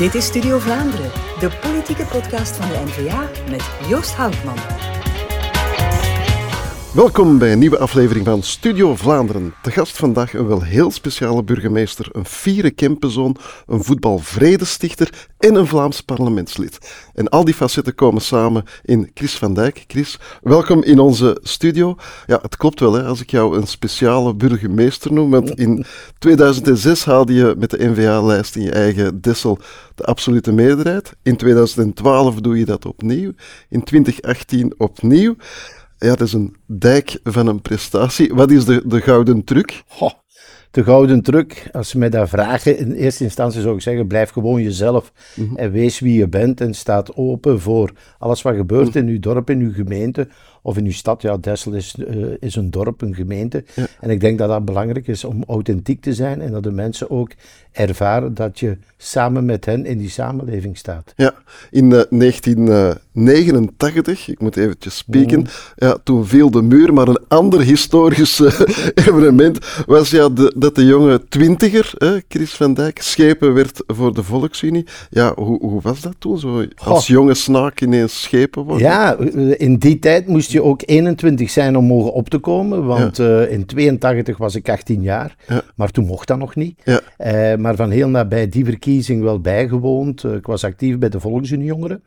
Dit is Studio Vlaanderen, de politieke podcast van de NVA met Joost Houtman. Welkom bij een nieuwe aflevering van Studio Vlaanderen. Te gast vandaag een wel heel speciale burgemeester, een fiere Kempenzoon, een voetbalvredestichter en een Vlaams parlementslid. En al die facetten komen samen in Chris van Dijk. Chris, welkom in onze studio. Ja, het klopt wel hè, als ik jou een speciale burgemeester noem, want in 2006 haalde je met de NVA-lijst in je eigen Dessel de absolute meerderheid. In 2012 doe je dat opnieuw. In 2018 opnieuw. Ja, dat is een dijk van een prestatie. Wat is de, de gouden truc? Goh, de gouden truc, als ze mij dat vragen, in eerste instantie zou ik zeggen, blijf gewoon jezelf Mhm. en wees wie je bent en staat open voor alles wat gebeurt Mhm. in uw dorp, in uw gemeente of in uw stad. Ja, Dessel is, eh, is een dorp, een gemeente. Ja. En ik denk dat dat belangrijk is om authentiek te zijn en dat de mensen ook ervaren dat je samen met hen in die samenleving staat. Ja, in eh, 1989, ik moet eventjes spieken, ja, toen viel de muur, maar een ander historisch eh, evenement was ja, de, dat de jonge twintiger, Chris van Dijk, schepen werd voor de Volksunie. Ja, hoe, hoe was dat toen, zo als Goh. jonge snaak ineens schepen worden? Ja, eh, in die tijd moest je ook 21 zijn om mogen op te komen. Want eh, in 82 was ik 18 jaar. Ja. Maar toen mocht dat nog niet. Ja. Eh, maar van heel nabij die verkiezing wel bijgewoond. Eh, ik was actief bij de Volksunie Jongeren.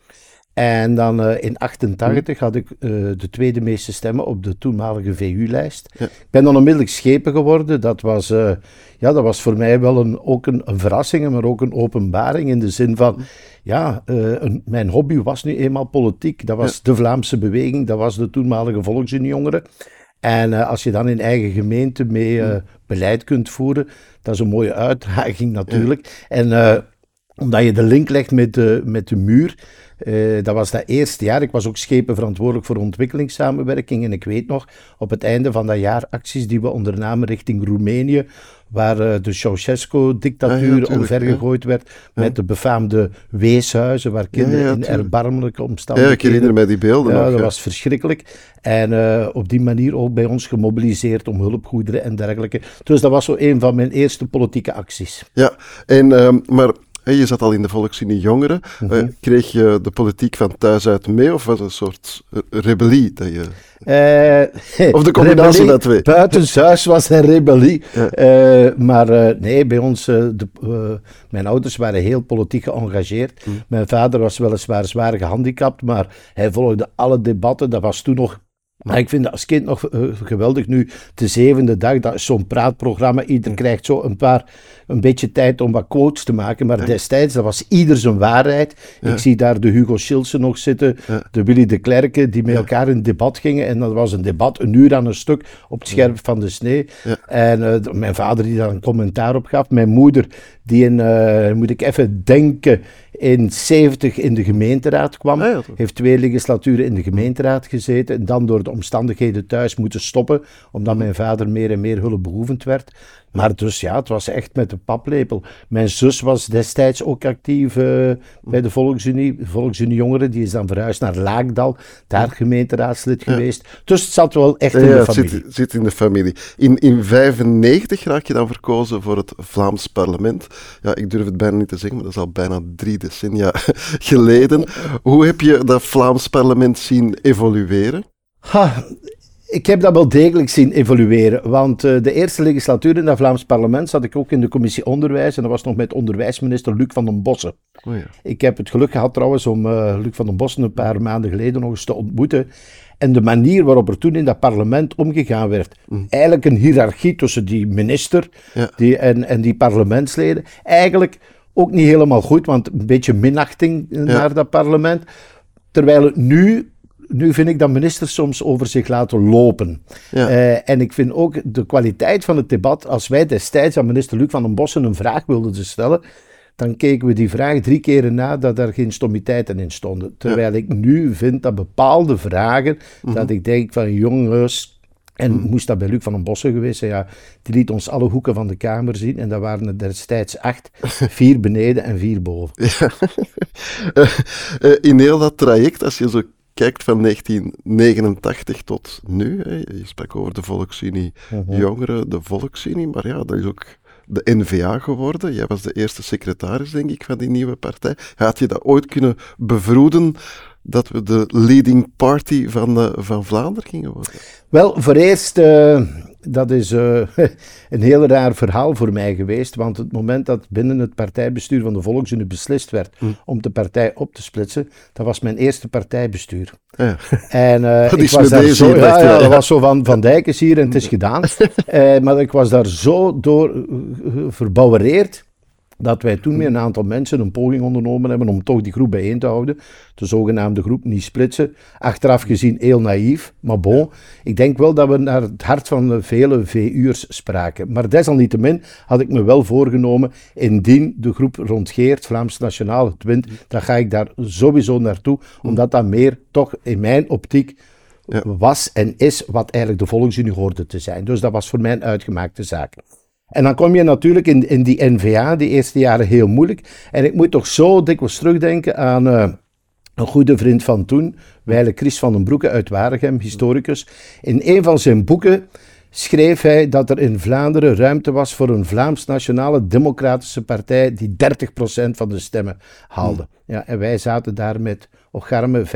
En dan eh, in 88 had ik de tweede meeste stemmen op de toenmalige VU-lijst. Ja. Ik ben dan onmiddellijk schepen geworden. Dat was, ja, dat was voor mij wel een, ook een, een verrassing, maar ook een openbaring. In de zin van, ja, een- mijn hobby was nu eenmaal politiek. Dat was de Vlaamse beweging, dat was de toenmalige Volksuniejongeren. En eh, als je dan in eigen gemeente mee eh, beleid kunt voeren, dat is een mooie uitdaging natuurlijk. En eh, omdat je de link legt met de, met de muur, eh, dat was dat eerste jaar. Ik was ook schepen verantwoordelijk voor ontwikkelingssamenwerking. En ik weet nog, op het einde van dat jaar, acties die we ondernamen richting Roemenië, waar eh, de Ah, ja, Ceausescu-dictatuur omvergegooid werd, met de befaamde weeshuizen, waar kinderen in erbarmelijke Ja, ik omstandigheden... herinner mij die beelden Ja, nog. dat was verschrikkelijk. En eh, op die manier ook bij ons gemobiliseerd om hulpgoederen en dergelijke. Dus dat was zo een van mijn eerste politieke acties. Ja, en, ehm, maar je zat al in de Volksunie Jongeren. Mhm. Eh, kreeg je de politiek van thuis uit mee of was het een soort eh, rebellie? Dat je... Eh, Of de combinatie van twee. Buitenshuis was een rebellie. Ja. Maar nee, bij ons, de, mijn ouders waren heel politiek geëngageerd. Mm. Mijn vader was weliswaar zwaar gehandicapt, maar hij volgde alle debatten. Dat was toen nog maar ik vind dat als kind nog eh, geweldig. Nu, de zevende dag, dat is zo'n praatprogramma. Ieder krijgt zo een paar, een beetje tijd om wat quotes te maken. Maar destijds, dat was ieder zijn waarheid. Ik zie daar de Hugo Schilsen nog zitten, de Willy de Klerken, die met elkaar in debat gingen. En dat was een debat, een uur aan een stuk, op het scherp van de snee. En eh, mijn vader die daar een commentaar op gaf. Mijn moeder, die in, eh, moet ik even denken, in 70 in de gemeenteraad kwam. Ah ja. Heeft twee legislaturen in de gemeenteraad gezeten. En dan door de omstandigheden thuis moeten stoppen. Omdat mijn vader meer en meer hulpbehoevend werd. Maar dus ja, het was echt met de paplepel. Mijn zus was destijds ook actief eh, bij de Volksunie. Volksunie Jongeren. Die is dan verhuisd naar Laakdal. Daar gemeenteraadslid geweest. Dus het zat wel echt in Ja, de het familie. zit, zit in de familie. In 1995 raak je dan verkozen voor het Vlaams parlement. Ja, ik durf het bijna niet te zeggen, maar dat is al bijna drie decennia geleden. Hoe heb je dat Vlaams parlement zien evolueren? Ha, ik heb dat wel degelijk zien evolueren. Want eh, de eerste legislatuur in het Vlaams parlement zat ik ook in de commissie onderwijs. En dat was nog met onderwijsminister Luc van den Bossen. Oh ja. Ik heb het geluk gehad trouwens om eh, Luc van den Bossen een paar maanden geleden nog eens te ontmoeten. En de manier waarop er toen in dat parlement omgegaan werd. Eigenlijk een hiërarchie tussen die minister Ja. die, en, en die parlementsleden. Eigenlijk ook niet helemaal goed, want een beetje minachting naar dat parlement. Terwijl het nu, nu vind ik dat ministers soms over zich laten lopen. Ja. Eh, en ik vind ook de kwaliteit van het debat, als wij destijds aan minister Luc van den Bossen een vraag wilden stellen, dan keken we die vraag drie keren na dat er geen stommiteiten in stonden. Terwijl ik nu vind dat bepaalde vragen, dat ik denk van jongens, en moest dat bij Luc van den Bossen geweest zijn, ja, die liet ons alle hoeken van de kamer zien en dat waren er destijds acht, vier beneden en vier boven. Ja. Eh, eh, in heel dat traject, als je zo kijkt van 1989 tot nu, hè, je sprak over de Volksunie Jongeren, de Volksunie, maar ja, dat is ook de NVA geworden. Jij was de eerste secretaris, denk ik, van die nieuwe partij. Had je dat ooit kunnen bevroeden dat we de leading party van, uh, van Vlaanderen gingen worden? Wel, voor eerst, uh, dat is uh, een heel raar verhaal voor mij geweest, want het moment dat binnen het partijbestuur van de Volksunie beslist werd hm. om de partij op te splitsen, dat was mijn eerste partijbestuur. Ja. En ik was daar zo, ja, ja, dat was zo van, van Dijk is hier en het is gedaan. maar ik was daar zo door verbouwereerd dat wij toen met een aantal mensen een poging ondernomen hebben om toch die groep bijeen te houden. De zogenaamde groep niet splitsen. Achteraf gezien heel naïef, maar bon. Ik denk wel dat we naar het hart van vele VU'ers spraken. Maar desalniettemin had ik me wel voorgenomen, indien de groep rond Geert, Vlaams Nationaal, het wint, dan ga ik daar sowieso naartoe, omdat dat meer toch in mijn optiek was en is wat eigenlijk de Volksunie hoorde te zijn. Dus dat was voor mij een uitgemaakte zaak. En dan kom je natuurlijk in, in die NVA, die eerste jaren heel moeilijk. En ik moet toch zo dikwijls terugdenken aan uh, een goede vriend van toen, Weile Chris van den Broeke uit Waregem, historicus. In een van zijn boeken schreef hij dat er in Vlaanderen ruimte was voor een Vlaams Nationale Democratische Partij die 30% van de stemmen haalde. Hmm. Ja, en wij zaten daar met ocharme 5%.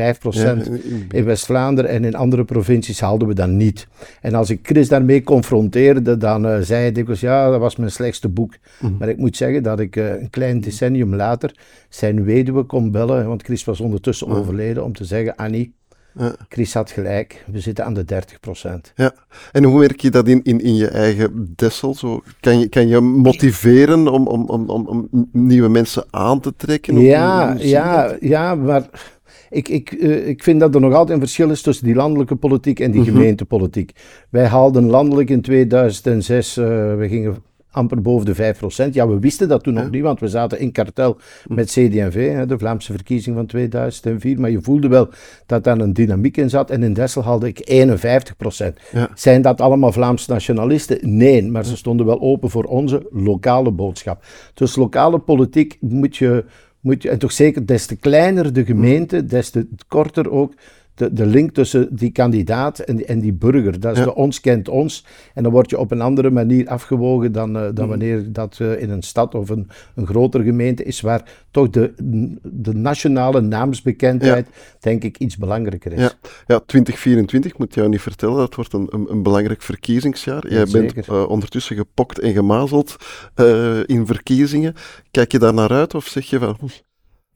in West-Vlaanderen en in andere provincies haalden we dat niet. En als ik Chris daarmee confronteerde, dan uh, zei hij dikwijls, ja, dat was mijn slechtste boek. Hmm. Maar ik moet zeggen dat ik uh, een klein decennium later zijn weduwe kon bellen, want Chris was ondertussen overleden, om te zeggen, Annie, ja. Chris had gelijk, we zitten aan de 30% Ja, en hoe merk je dat in, in, in je eigen Dessel? Zo, kan, je, kan je motiveren om, om, om, om nieuwe mensen aan te trekken? Ja, ja, ja, maar ik, ik, uh, ik vind dat er nog altijd een verschil is tussen die landelijke politiek en die mm gemeentepolitiek. Wij haalden landelijk in 2006, uh, we gingen amper boven de 5%. Ja, we wisten dat toen nog niet, want we zaten in kartel met CD&V, de Vlaamse verkiezing van 2004. Maar je voelde wel dat daar een dynamiek in zat. En in Dessel haalde ik 51%. Ja. Zijn dat allemaal Vlaamse nationalisten? Nee, maar ze stonden wel open voor onze lokale boodschap. Dus lokale politiek moet je, moet je en toch zeker des te kleiner de gemeente, des te korter ook de, de link tussen die kandidaat en, en die burger. Dat is de ons kent ons. En dan word je op een andere manier afgewogen dan, uh, dan mm. wanneer dat uh, in een stad of een, een grotere gemeente is, waar toch de, de nationale naamsbekendheid, denk ik, iets belangrijker is. Ja. ja, 2024 moet jou niet vertellen, dat wordt een, een, een belangrijk verkiezingsjaar. Jij bent uh, ondertussen gepokt en gemazeld in verkiezingen. Kijk je daar naar uit of zeg je van...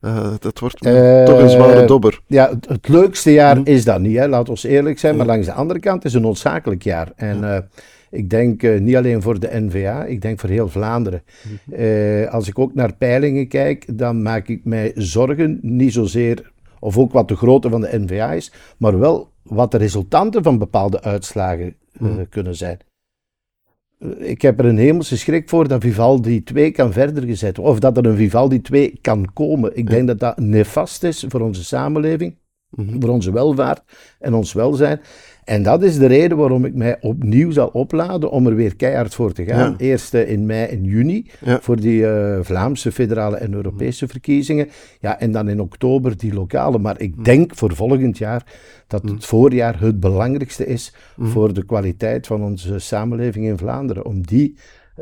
Uh, dat wordt uh, toch een zware dobber. Ja, het, leukste jaar hm. is dat niet, hè? laat ons eerlijk zijn. Maar langs de andere kant is het een noodzakelijk jaar. En uh, ik denk niet alleen voor de NVA, ik denk voor heel Vlaanderen. Hm. als ik ook naar peilingen kijk, dan maak ik mij zorgen, niet zozeer, of ook wat de grootte van de NVA is, maar wel wat de resultanten van bepaalde uitslagen hm. kunnen zijn ik heb er een hemelse schrik voor dat Vivaldi 2 kan verder gezet worden. Of dat er een Vivaldi 2 kan komen. Ik denk dat dat nefast is voor onze samenleving, mhm. voor onze welvaart en ons welzijn. En dat is de reden waarom ik mij opnieuw zal opladen om er weer keihard voor te gaan. Eerst in mei en juni voor die uh, Vlaamse, federale en Europese verkiezingen. Ja, en dan in oktober die lokale. Maar ik denk voor volgend jaar dat het voorjaar het belangrijkste is voor de kwaliteit van onze samenleving in Vlaanderen. Om die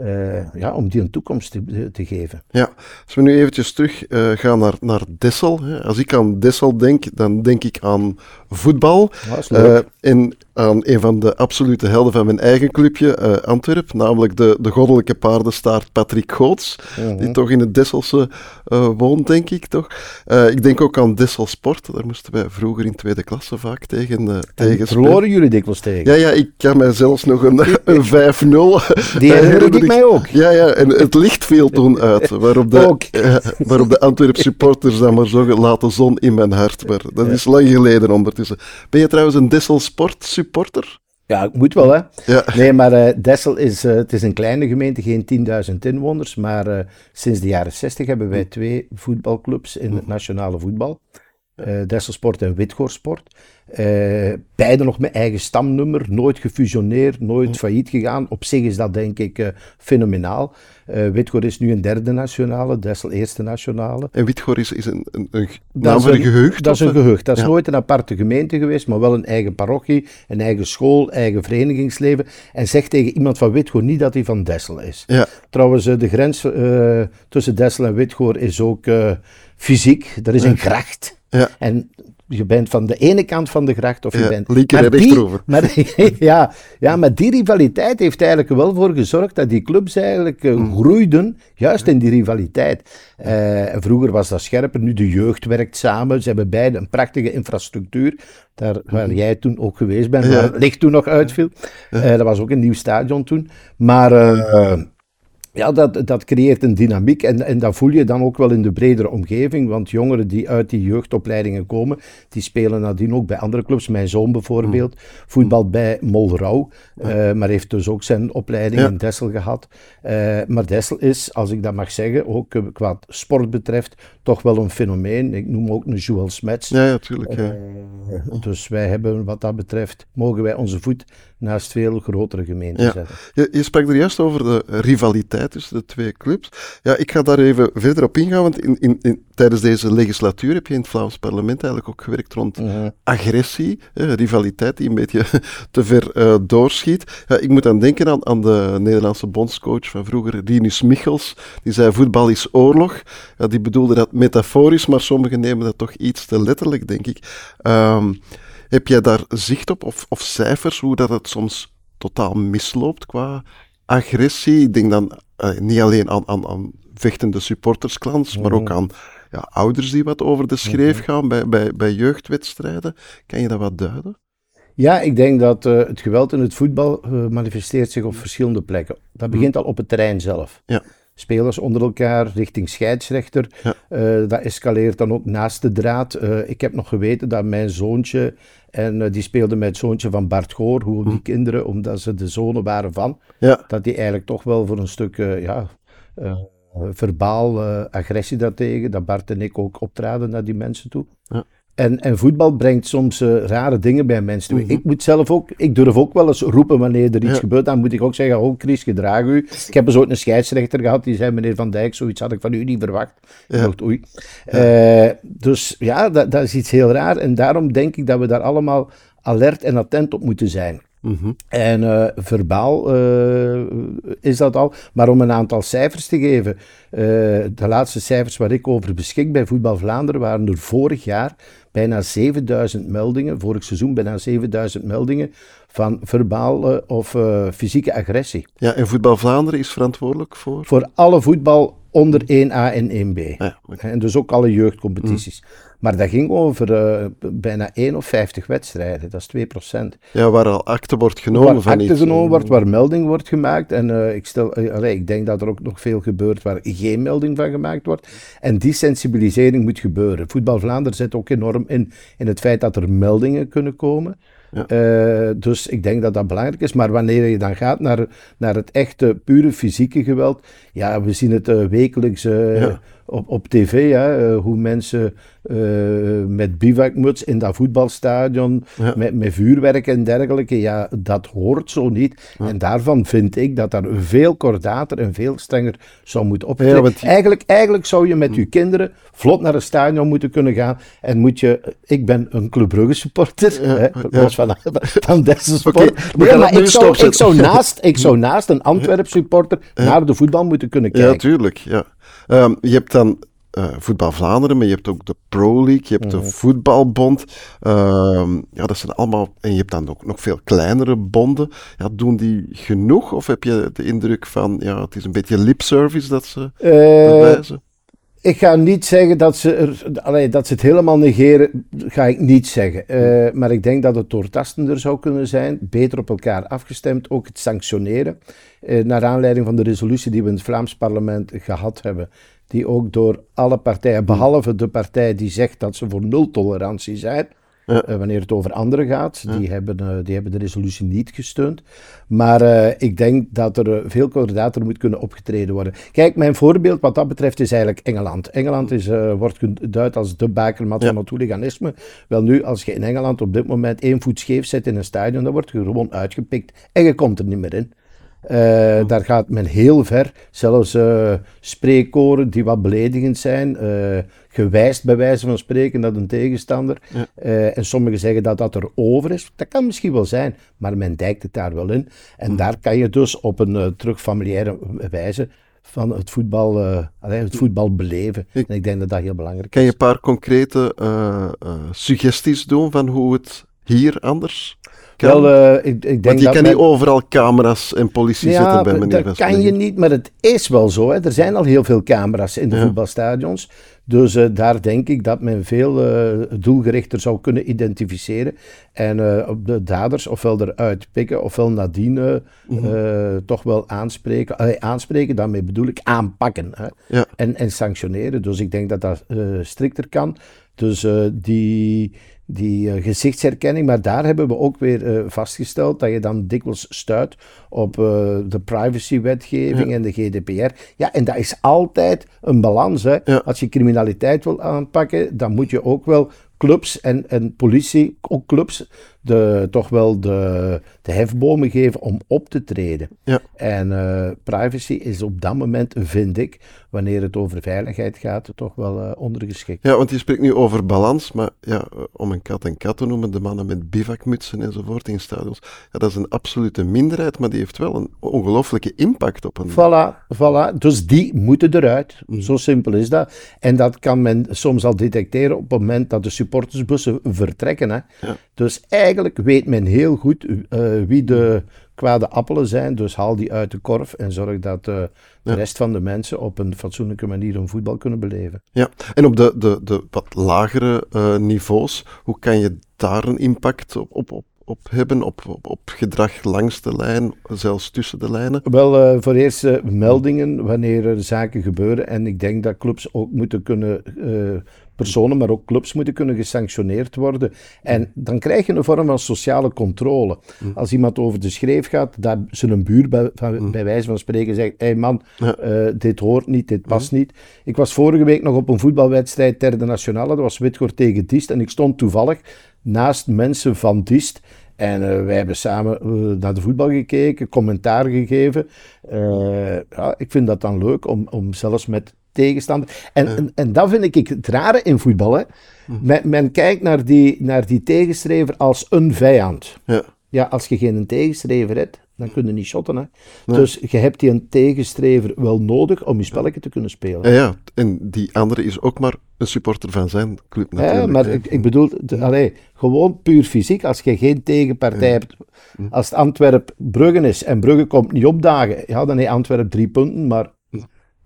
uh, ja, om die een toekomst te, te, geven. Ja, als we nu eventjes terug uh, gaan naar, naar Dessel. Hè. Als ik aan Dessel denk, dan denk ik aan voetbal. Uh, en aan een van de absolute helden van mijn eigen clubje, uh, Antwerp, namelijk de, de goddelijke paardenstaart Patrick Goots, die mhm. toch in het Desselse uh, woont, denk ik toch. Uh, ik denk ook aan Dessel Sport, daar moesten wij vroeger in tweede klasse vaak tegen, uh, tegen verloren jullie dikwijls tegen? Ja, ja, ik kan mij zelfs nog een, een 5-0 Die herinner ik mij ook. Ja, ja, en het licht viel toen uit, waarop de, waarop de Antwerp supporters dan maar zo laten zon in mijn hart. Maar dat is lang geleden Ben je trouwens een Dessel Sport supporter? supporter? Ja, ik moet wel, hè. Ja. Nee, maar uh, Dessel is, uh, het is een kleine gemeente, geen 10.000 inwoners. Maar uh, sinds de jaren 60 hebben wij twee voetbalclubs in het nationale voetbal. Uh, Desselsport en Witgoorsport. Uh, beide nog met eigen stamnummer, nooit gefusioneerd, nooit failliet gegaan. Op zich is dat denk ik uh, fenomenaal. Witgoor is nu een derde nationale, Dessel eerste nationale. En Witgoor is, is een, een, een naam voor een? Dat is een geheugd. Dat is nooit een aparte gemeente geweest, maar wel een eigen parochie, een eigen school, eigen verenigingsleven. En zeg tegen iemand van Witgoor niet dat hij van Dessel is. Ja. Trouwens, de grens tussen Dessel en Witgoor is ook fysiek. Er is een gracht. Ja. En je bent van de ene kant van de gracht of je ja, bent... Linker en rechterover. Maar, ja, ja, maar die rivaliteit heeft eigenlijk wel voor gezorgd dat die clubs eigenlijk uh, groeiden, juist in die rivaliteit. Uh, vroeger was dat scherper, nu de jeugd werkt samen. Ze hebben beide een prachtige infrastructuur, daar waar jij toen ook geweest bent, waar het licht toen nog uitviel. Uh, dat was ook een nieuw stadion toen. Maar ja, dat, dat creëert een dynamiek en, en dat voel je dan ook wel in de bredere omgeving, want jongeren die uit die jeugdopleidingen komen, die spelen nadien ook bij andere clubs. Mijn zoon bijvoorbeeld, mm. voetbal bij Molrauw, uh, maar heeft dus ook zijn opleiding in Dessel gehad. Uh, maar Dessel is, als ik dat mag zeggen, ook uh, qua sport betreft, toch wel een fenomeen. Ik noem ook een Joel Smets. Ja, natuurlijk. Ja, dus wij hebben wat dat betreft, mogen wij onze voet naast veel grotere gemeenten zetten. Je, je sprak er juist over de rivaliteit tussen de twee clubs. Ja, ik ga daar even verder op ingaan, want in, in, in, tijdens deze legislatuur heb je in het Vlaams parlement eigenlijk ook gewerkt rond mhm. agressie, rivaliteit die een beetje te ver uh, doorschiet. Ja, ik moet dan denken aan, aan de Nederlandse bondscoach van vroeger, Rinus Michels, die zei voetbal is oorlog. Ja, die bedoelde dat metaforisch, maar sommigen nemen dat toch iets te letterlijk, denk ik. Um, heb jij daar zicht op of, of cijfers hoe dat het soms totaal misloopt qua agressie? Ik denk dan uh, niet alleen aan, aan, aan vechtende supportersklans, maar ook mhm. aan ja, ouders die wat over de schreef mhm. gaan bij, bij, bij jeugdwedstrijden. Kan je dat wat duiden? Ja, ik denk dat uh, het geweld in het voetbal uh, manifesteert zich op verschillende plekken. Dat begint mhm. al op het terrein zelf. Ja spelers onder elkaar richting scheidsrechter. Ja. dat escaleert dan ook naast de draad. ik heb nog geweten dat mijn zoontje en uh, die speelde met het zoontje van Bart Goor, hoe die hm. kinderen, omdat ze de zonen waren van, ja. dat die eigenlijk toch wel voor een stuk, ja, verbaal agressie daartegen, dat Bart en ik ook optraden naar die mensen toe. Ja. En, en voetbal brengt soms uh, rare dingen bij mensen toe. Mhm. Ik moet zelf ook, ik durf ook wel eens roepen wanneer er iets gebeurt. Dan moet ik ook zeggen, oh Chris, gedraag u. Ik heb eens ooit een scheidsrechter gehad, die zei, meneer Van Dijk, zoiets had ik van u niet verwacht. Ja. Dacht, oei. Uh, dus ja, dat, dat is iets heel raar. En daarom denk ik dat we daar allemaal alert en attent op moeten zijn. Mhm. En uh, verbaal is dat al. Maar om een aantal cijfers te geven. De laatste cijfers waar ik over beschik bij Voetbal Vlaanderen waren er vorig jaar bijna 7000 meldingen, vorig seizoen bijna 7000 meldingen van verbaal of fysieke agressie. Ja, en Voetbal Vlaanderen is verantwoordelijk voor? Voor alle voetbal onder 1A en 1B. Ah, en dus ook alle jeugdcompetities. Mm. Maar dat ging over uh, bijna 1 of 50 wedstrijden, dat is 2%. Ja, waar al akte wordt genomen waar van acte genomen wordt, waar melding wordt gemaakt. En uh, ik, stel, uh, allee, ik denk dat er ook nog veel gebeurt waar geen melding van gemaakt wordt. En die sensibilisering moet gebeuren. Voetbal Vlaanderen zet ook enorm in, in het feit dat er meldingen kunnen komen. Ja. Uh, dus ik denk dat dat belangrijk is. Maar wanneer je dan gaat naar, naar het echte, pure fysieke geweld. Ja, we zien het uh, wekelijks ja op, op tv, hè, eh, hoe mensen uh, met bivakmuts in dat voetbalstadion, met, met vuurwerk en dergelijke, ja, dat hoort zo niet. En daarvan vind ik dat daar veel kordater en veel strenger zou moeten optreden. eigenlijk, eigenlijk zou je met je kinderen vlot naar een stadion moeten kunnen gaan en moet je, ik ben een Club Brugge supporter, hè, los van, van deze sport. Okay, maar ik zou, ik, zou naast, ik zou naast een Antwerp supporter naar de voetbal moeten kunnen kijken. Ja, tuurlijk, ja. Um, je hebt dan uh, Voetbal Vlaanderen, maar je hebt ook de Pro League, je hebt de mhm. Voetbalbond. Uh, ja, dat zijn allemaal. En je hebt dan ook nog veel kleinere bonden. Ja, doen die genoeg? Of heb je de indruk van, ja, het is een beetje lipservice dat ze uh, bewijzen? Ik ga niet zeggen dat ze, dat ze het helemaal negeren, ga ik niet zeggen. Uh, maar ik denk dat het doortastender zou kunnen zijn, beter op elkaar afgestemd, ook het sanctioneren. Uh, naar aanleiding van de resolutie die we in het Vlaams parlement gehad hebben, die ook door alle partijen, behalve de partij die zegt dat ze voor nul tolerantie zijn, Uh, wanneer het over anderen gaat, die, hebben, uh, die hebben de resolutie niet gesteund. Maar uh, ik denk dat er veel kordater moet kunnen opgetreden worden. Kijk, mijn voorbeeld wat dat betreft is eigenlijk Engeland. Engeland is, wordt geduid als de bakermat van het hooliganisme. Wel nu, als je in Engeland op dit moment één voet scheef zet in een stadion, dan word je gewoon uitgepikt en je komt er niet meer in. Uh, daar gaat men heel ver. Zelfs uh, spreekkoren die wat beledigend zijn, uh, gewijst bij wijze van spreken dat een tegenstander. en sommigen zeggen dat dat er over is. Dat kan misschien wel zijn, maar men dijkt het daar wel in. En daar kan je dus op een terug familiaire wijze van het voetbal, het voetbal beleven. Ik, en ik denk dat dat heel belangrijk is. Kan je een paar concrete suggesties doen van hoe het hier anders wel, uh, ik, ik denk Want je kan niet overal camera's en politie ja, zetten bij meneer dat kan je niet, maar het is wel zo. Hè. Er zijn al heel veel camera's in de ja. voetbalstadions. Dus uh, daar denk ik dat men veel uh, doelgerichter zou kunnen identificeren. En op de daders ofwel eruit pikken, ofwel nadien -hmm. toch wel aanspreken. Aanspreken, daarmee bedoel ik aanpakken. Hè. Ja. En, en sanctioneren. Dus ik denk dat dat strikter kan. Dus die die uh, gezichtsherkenning. Maar daar hebben we ook weer uh, vastgesteld dat je dan dikwijls stuit op uh, de privacywetgeving ja. en de GDPR. Ja, en dat is altijd een balans. Hè. Ja. Als je criminaliteit wil aanpakken, dan moet je ook wel clubs en, en politie, ook clubs, de, toch wel de, de hefbomen geven om op te treden. Ja. En uh, privacy is op dat moment, vind ik, wanneer het over veiligheid gaat, toch wel uh, ondergeschikt. Ja, want je spreekt nu over balans, maar ja, om een kat en kat te noemen, de mannen met bivakmutsen enzovoort in stadions, ja, dat is een absolute minderheid, maar die heeft wel een ongelooflijke impact op een... Voilà, voilà. Dus die moeten eruit. Mm. Zo simpel is dat. En dat kan men soms al detecteren op het moment dat de supportersbussen vertrekken. Hè. Ja. Dus eigenlijk weet men heel goed uh, wie de kwade appelen zijn. Dus haal die uit de korf en zorg dat uh, de rest van de mensen op een fatsoenlijke manier hun voetbal kunnen beleven. Ja, en op de, de, de wat lagere uh, niveaus, hoe kan je daar een impact op, op, op op hebben, op, op, op, gedrag langs de lijn, zelfs tussen de lijnen? Wel, uh, voor eerst uh, meldingen wanneer er zaken gebeuren. En ik denk dat clubs ook moeten kunnen uh, personen, maar ook clubs moeten kunnen gesanctioneerd worden. En dan krijg je een vorm van sociale controle. Mm. Als iemand over de schreef gaat, dat zijn buur bij, van, mm. bij wijze van spreken zegt: hé hey man, uh, dit hoort niet, dit past mm. niet. Ik was vorige week nog op een voetbalwedstrijd derde nationale, dat was Witgoor tegen Diest. En ik stond toevallig naast mensen van Diest. En uh, wij hebben samen uh, naar de voetbal gekeken, commentaar gegeven. Uh, ja, ik vind dat dan leuk om, om zelfs met tegenstander. En, en, en, dat vind ik het rare in voetbal. Hè. Men, men, kijkt naar die, naar die tegenstrever als een vijand. Ja. ja, als je geen tegenstrever hebt, dan kun je niet shotten. Hè. Dus je hebt die een tegenstrever wel nodig om je spelletje te kunnen spelen. Ja, ja, en die andere is ook maar een supporter van zijn club natuurlijk. Ja, maar ik, ik, bedoel, de, allee, gewoon puur fysiek, als je geen tegenpartij hebt. Als het Antwerp Bruggen is en Brugge komt niet opdagen, ja, dan heeft Antwerp drie punten, maar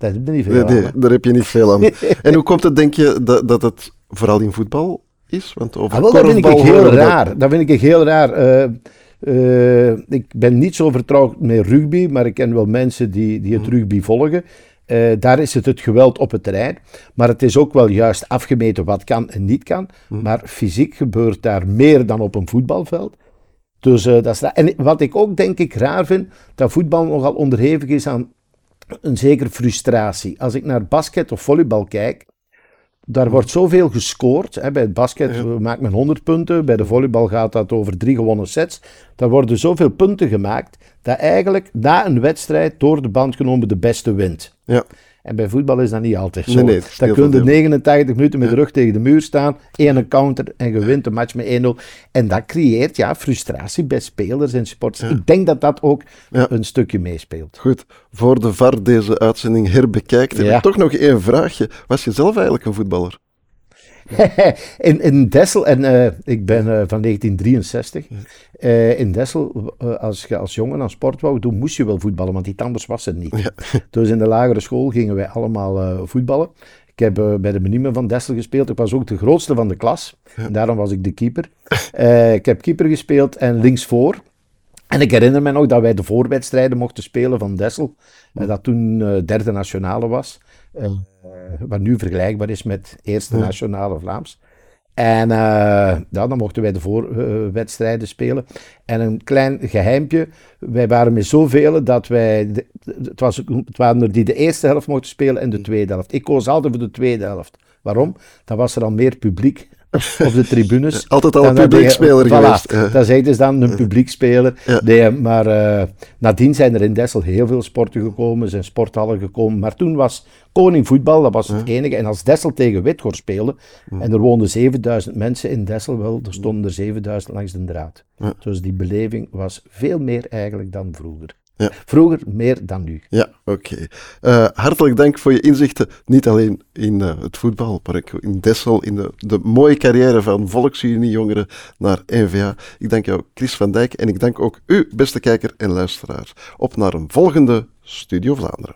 daar heb je niet veel nee, aan. daar heb je niet veel aan. en hoe komt het, denk je, dat, dat het vooral in voetbal is? Want over ah, wel, dat vind ik heel raar. Dat vind ik heel raar. Uh, uh, ik ben niet zo vertrouwd met rugby, maar ik ken wel mensen die, die het mm. rugby volgen. Uh, daar is het het geweld op het terrein. Maar het is ook wel juist afgemeten wat kan en niet kan. Mm. Maar fysiek gebeurt daar meer dan op een voetbalveld. Dus uh, dat is En wat ik ook denk ik raar vind, dat voetbal nogal onderhevig is aan een zekere frustratie. Als ik naar basket of volleybal kijk, daar wordt zoveel gescoord. Hè. Bij het basket ja. maakt men 100 punten, bij de volleybal gaat dat over drie gewonnen sets. Daar worden zoveel punten gemaakt dat eigenlijk na een wedstrijd door de band genomen de beste wint. Ja. En bij voetbal is dat niet altijd zo. Nee, dan kun je 89 minuten met de rug tegen de muur staan, één counter en je wint de match met 1-0. En dat creëert ja, frustratie bij spelers en sporters. Ik denk dat dat ook een stukje meespeelt. Goed, voor de VAR deze uitzending herbekijkt, heb ik toch nog één vraagje. Was je zelf eigenlijk een voetballer? in, in Dessel, en uh, ik ben uh, van 1963. Uh, in Dessel, als je als jongen aan sport wou doen, moest je wel voetballen, want iets anders was het niet. Ja. Dus in de lagere school gingen wij allemaal voetballen. Ik heb bij de Menime van Dessel gespeeld. Ik was ook de grootste van de klas. Ja. En daarom was ik de keeper. ik heb keeper gespeeld en linksvoor. En ik herinner me nog dat wij de voorwedstrijden mochten spelen van Dessel. Dat toen derde nationale was. wat nu vergelijkbaar is met Eerste Nationale Vlaams. En uh, ja, dan mochten wij de voorwedstrijden spelen. En een klein geheimpje, wij waren met zoveel dat wij, het, was, het waren er die de eerste helft mochten spelen en de tweede helft. Ik koos altijd voor de tweede helft. Waarom? Dan was er al meer publiek op de tribunes. Altijd al een publiekspeler geweest. Ja. Dat is dus dan een publiekspeler. Ja. Nee, maar uh, nadien zijn er in Dessel heel veel sporten gekomen, zijn sporthallen gekomen. Maar toen was koning voetbal, dat was het enige. En als Dessel tegen Witgor speelde, en er woonden 7000 mensen in Dessel, wel, er stonden er 7000 langs de draad. Dus die beleving was veel meer eigenlijk dan vroeger. Vroeger meer dan nu. Ja, oké. Eh, hartelijk dank voor je inzichten, niet alleen in uh, het voetbal, maar ook in Dessel, in de, de mooie carrière van Volksunie-jongeren naar NVA. Ik dank jou, Chris van Dijk, en ik dank ook u, beste kijker en luisteraar. Op naar een volgende Studio Vlaanderen.